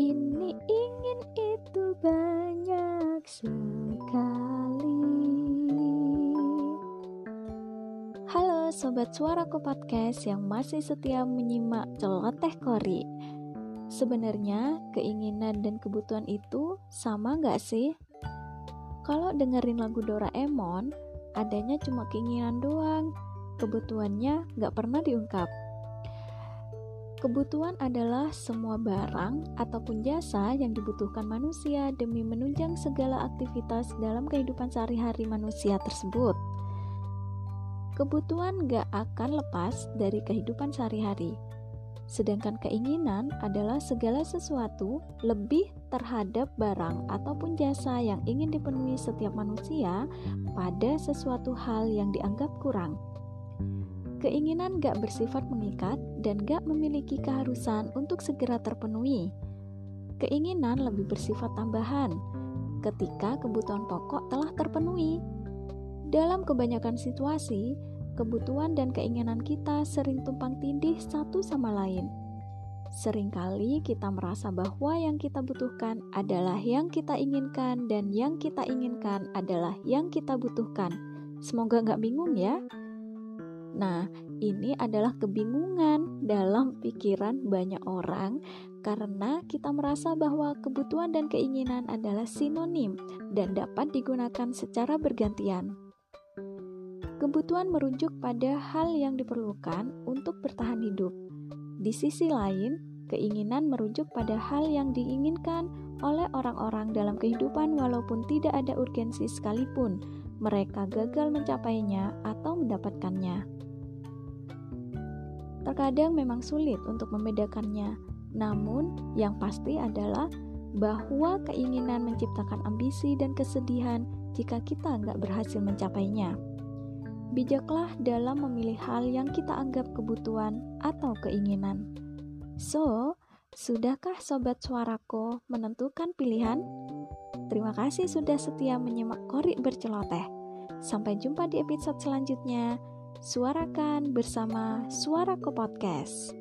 ini ingin itu banyak sekali Halo Sobat Suaraku Podcast yang masih setia menyimak celoteh kori Sebenarnya keinginan dan kebutuhan itu sama nggak sih? Kalau dengerin lagu Doraemon, adanya cuma keinginan doang, kebutuhannya nggak pernah diungkap. Kebutuhan adalah semua barang ataupun jasa yang dibutuhkan manusia demi menunjang segala aktivitas dalam kehidupan sehari-hari manusia tersebut. Kebutuhan gak akan lepas dari kehidupan sehari-hari. Sedangkan keinginan adalah segala sesuatu lebih terhadap barang ataupun jasa yang ingin dipenuhi setiap manusia pada sesuatu hal yang dianggap kurang. Keinginan gak bersifat mengikat dan gak memiliki keharusan untuk segera terpenuhi. Keinginan lebih bersifat tambahan ketika kebutuhan pokok telah terpenuhi. Dalam kebanyakan situasi, kebutuhan dan keinginan kita sering tumpang tindih satu sama lain. Seringkali kita merasa bahwa yang kita butuhkan adalah yang kita inginkan dan yang kita inginkan adalah yang kita butuhkan. Semoga nggak bingung ya. Nah, ini adalah kebingungan dalam pikiran banyak orang karena kita merasa bahwa kebutuhan dan keinginan adalah sinonim dan dapat digunakan secara bergantian. Kebutuhan merujuk pada hal yang diperlukan untuk bertahan hidup. Di sisi lain, keinginan merujuk pada hal yang diinginkan oleh orang-orang dalam kehidupan walaupun tidak ada urgensi sekalipun mereka gagal mencapainya atau mendapatkannya. Terkadang memang sulit untuk membedakannya, namun yang pasti adalah bahwa keinginan menciptakan ambisi dan kesedihan jika kita nggak berhasil mencapainya. Bijaklah dalam memilih hal yang kita anggap kebutuhan atau keinginan. So, sudahkah sobat suaraku menentukan pilihan? Terima kasih sudah setia menyimak Korik berceloteh. Sampai jumpa di episode selanjutnya. Suarakan bersama Suaraku Podcast.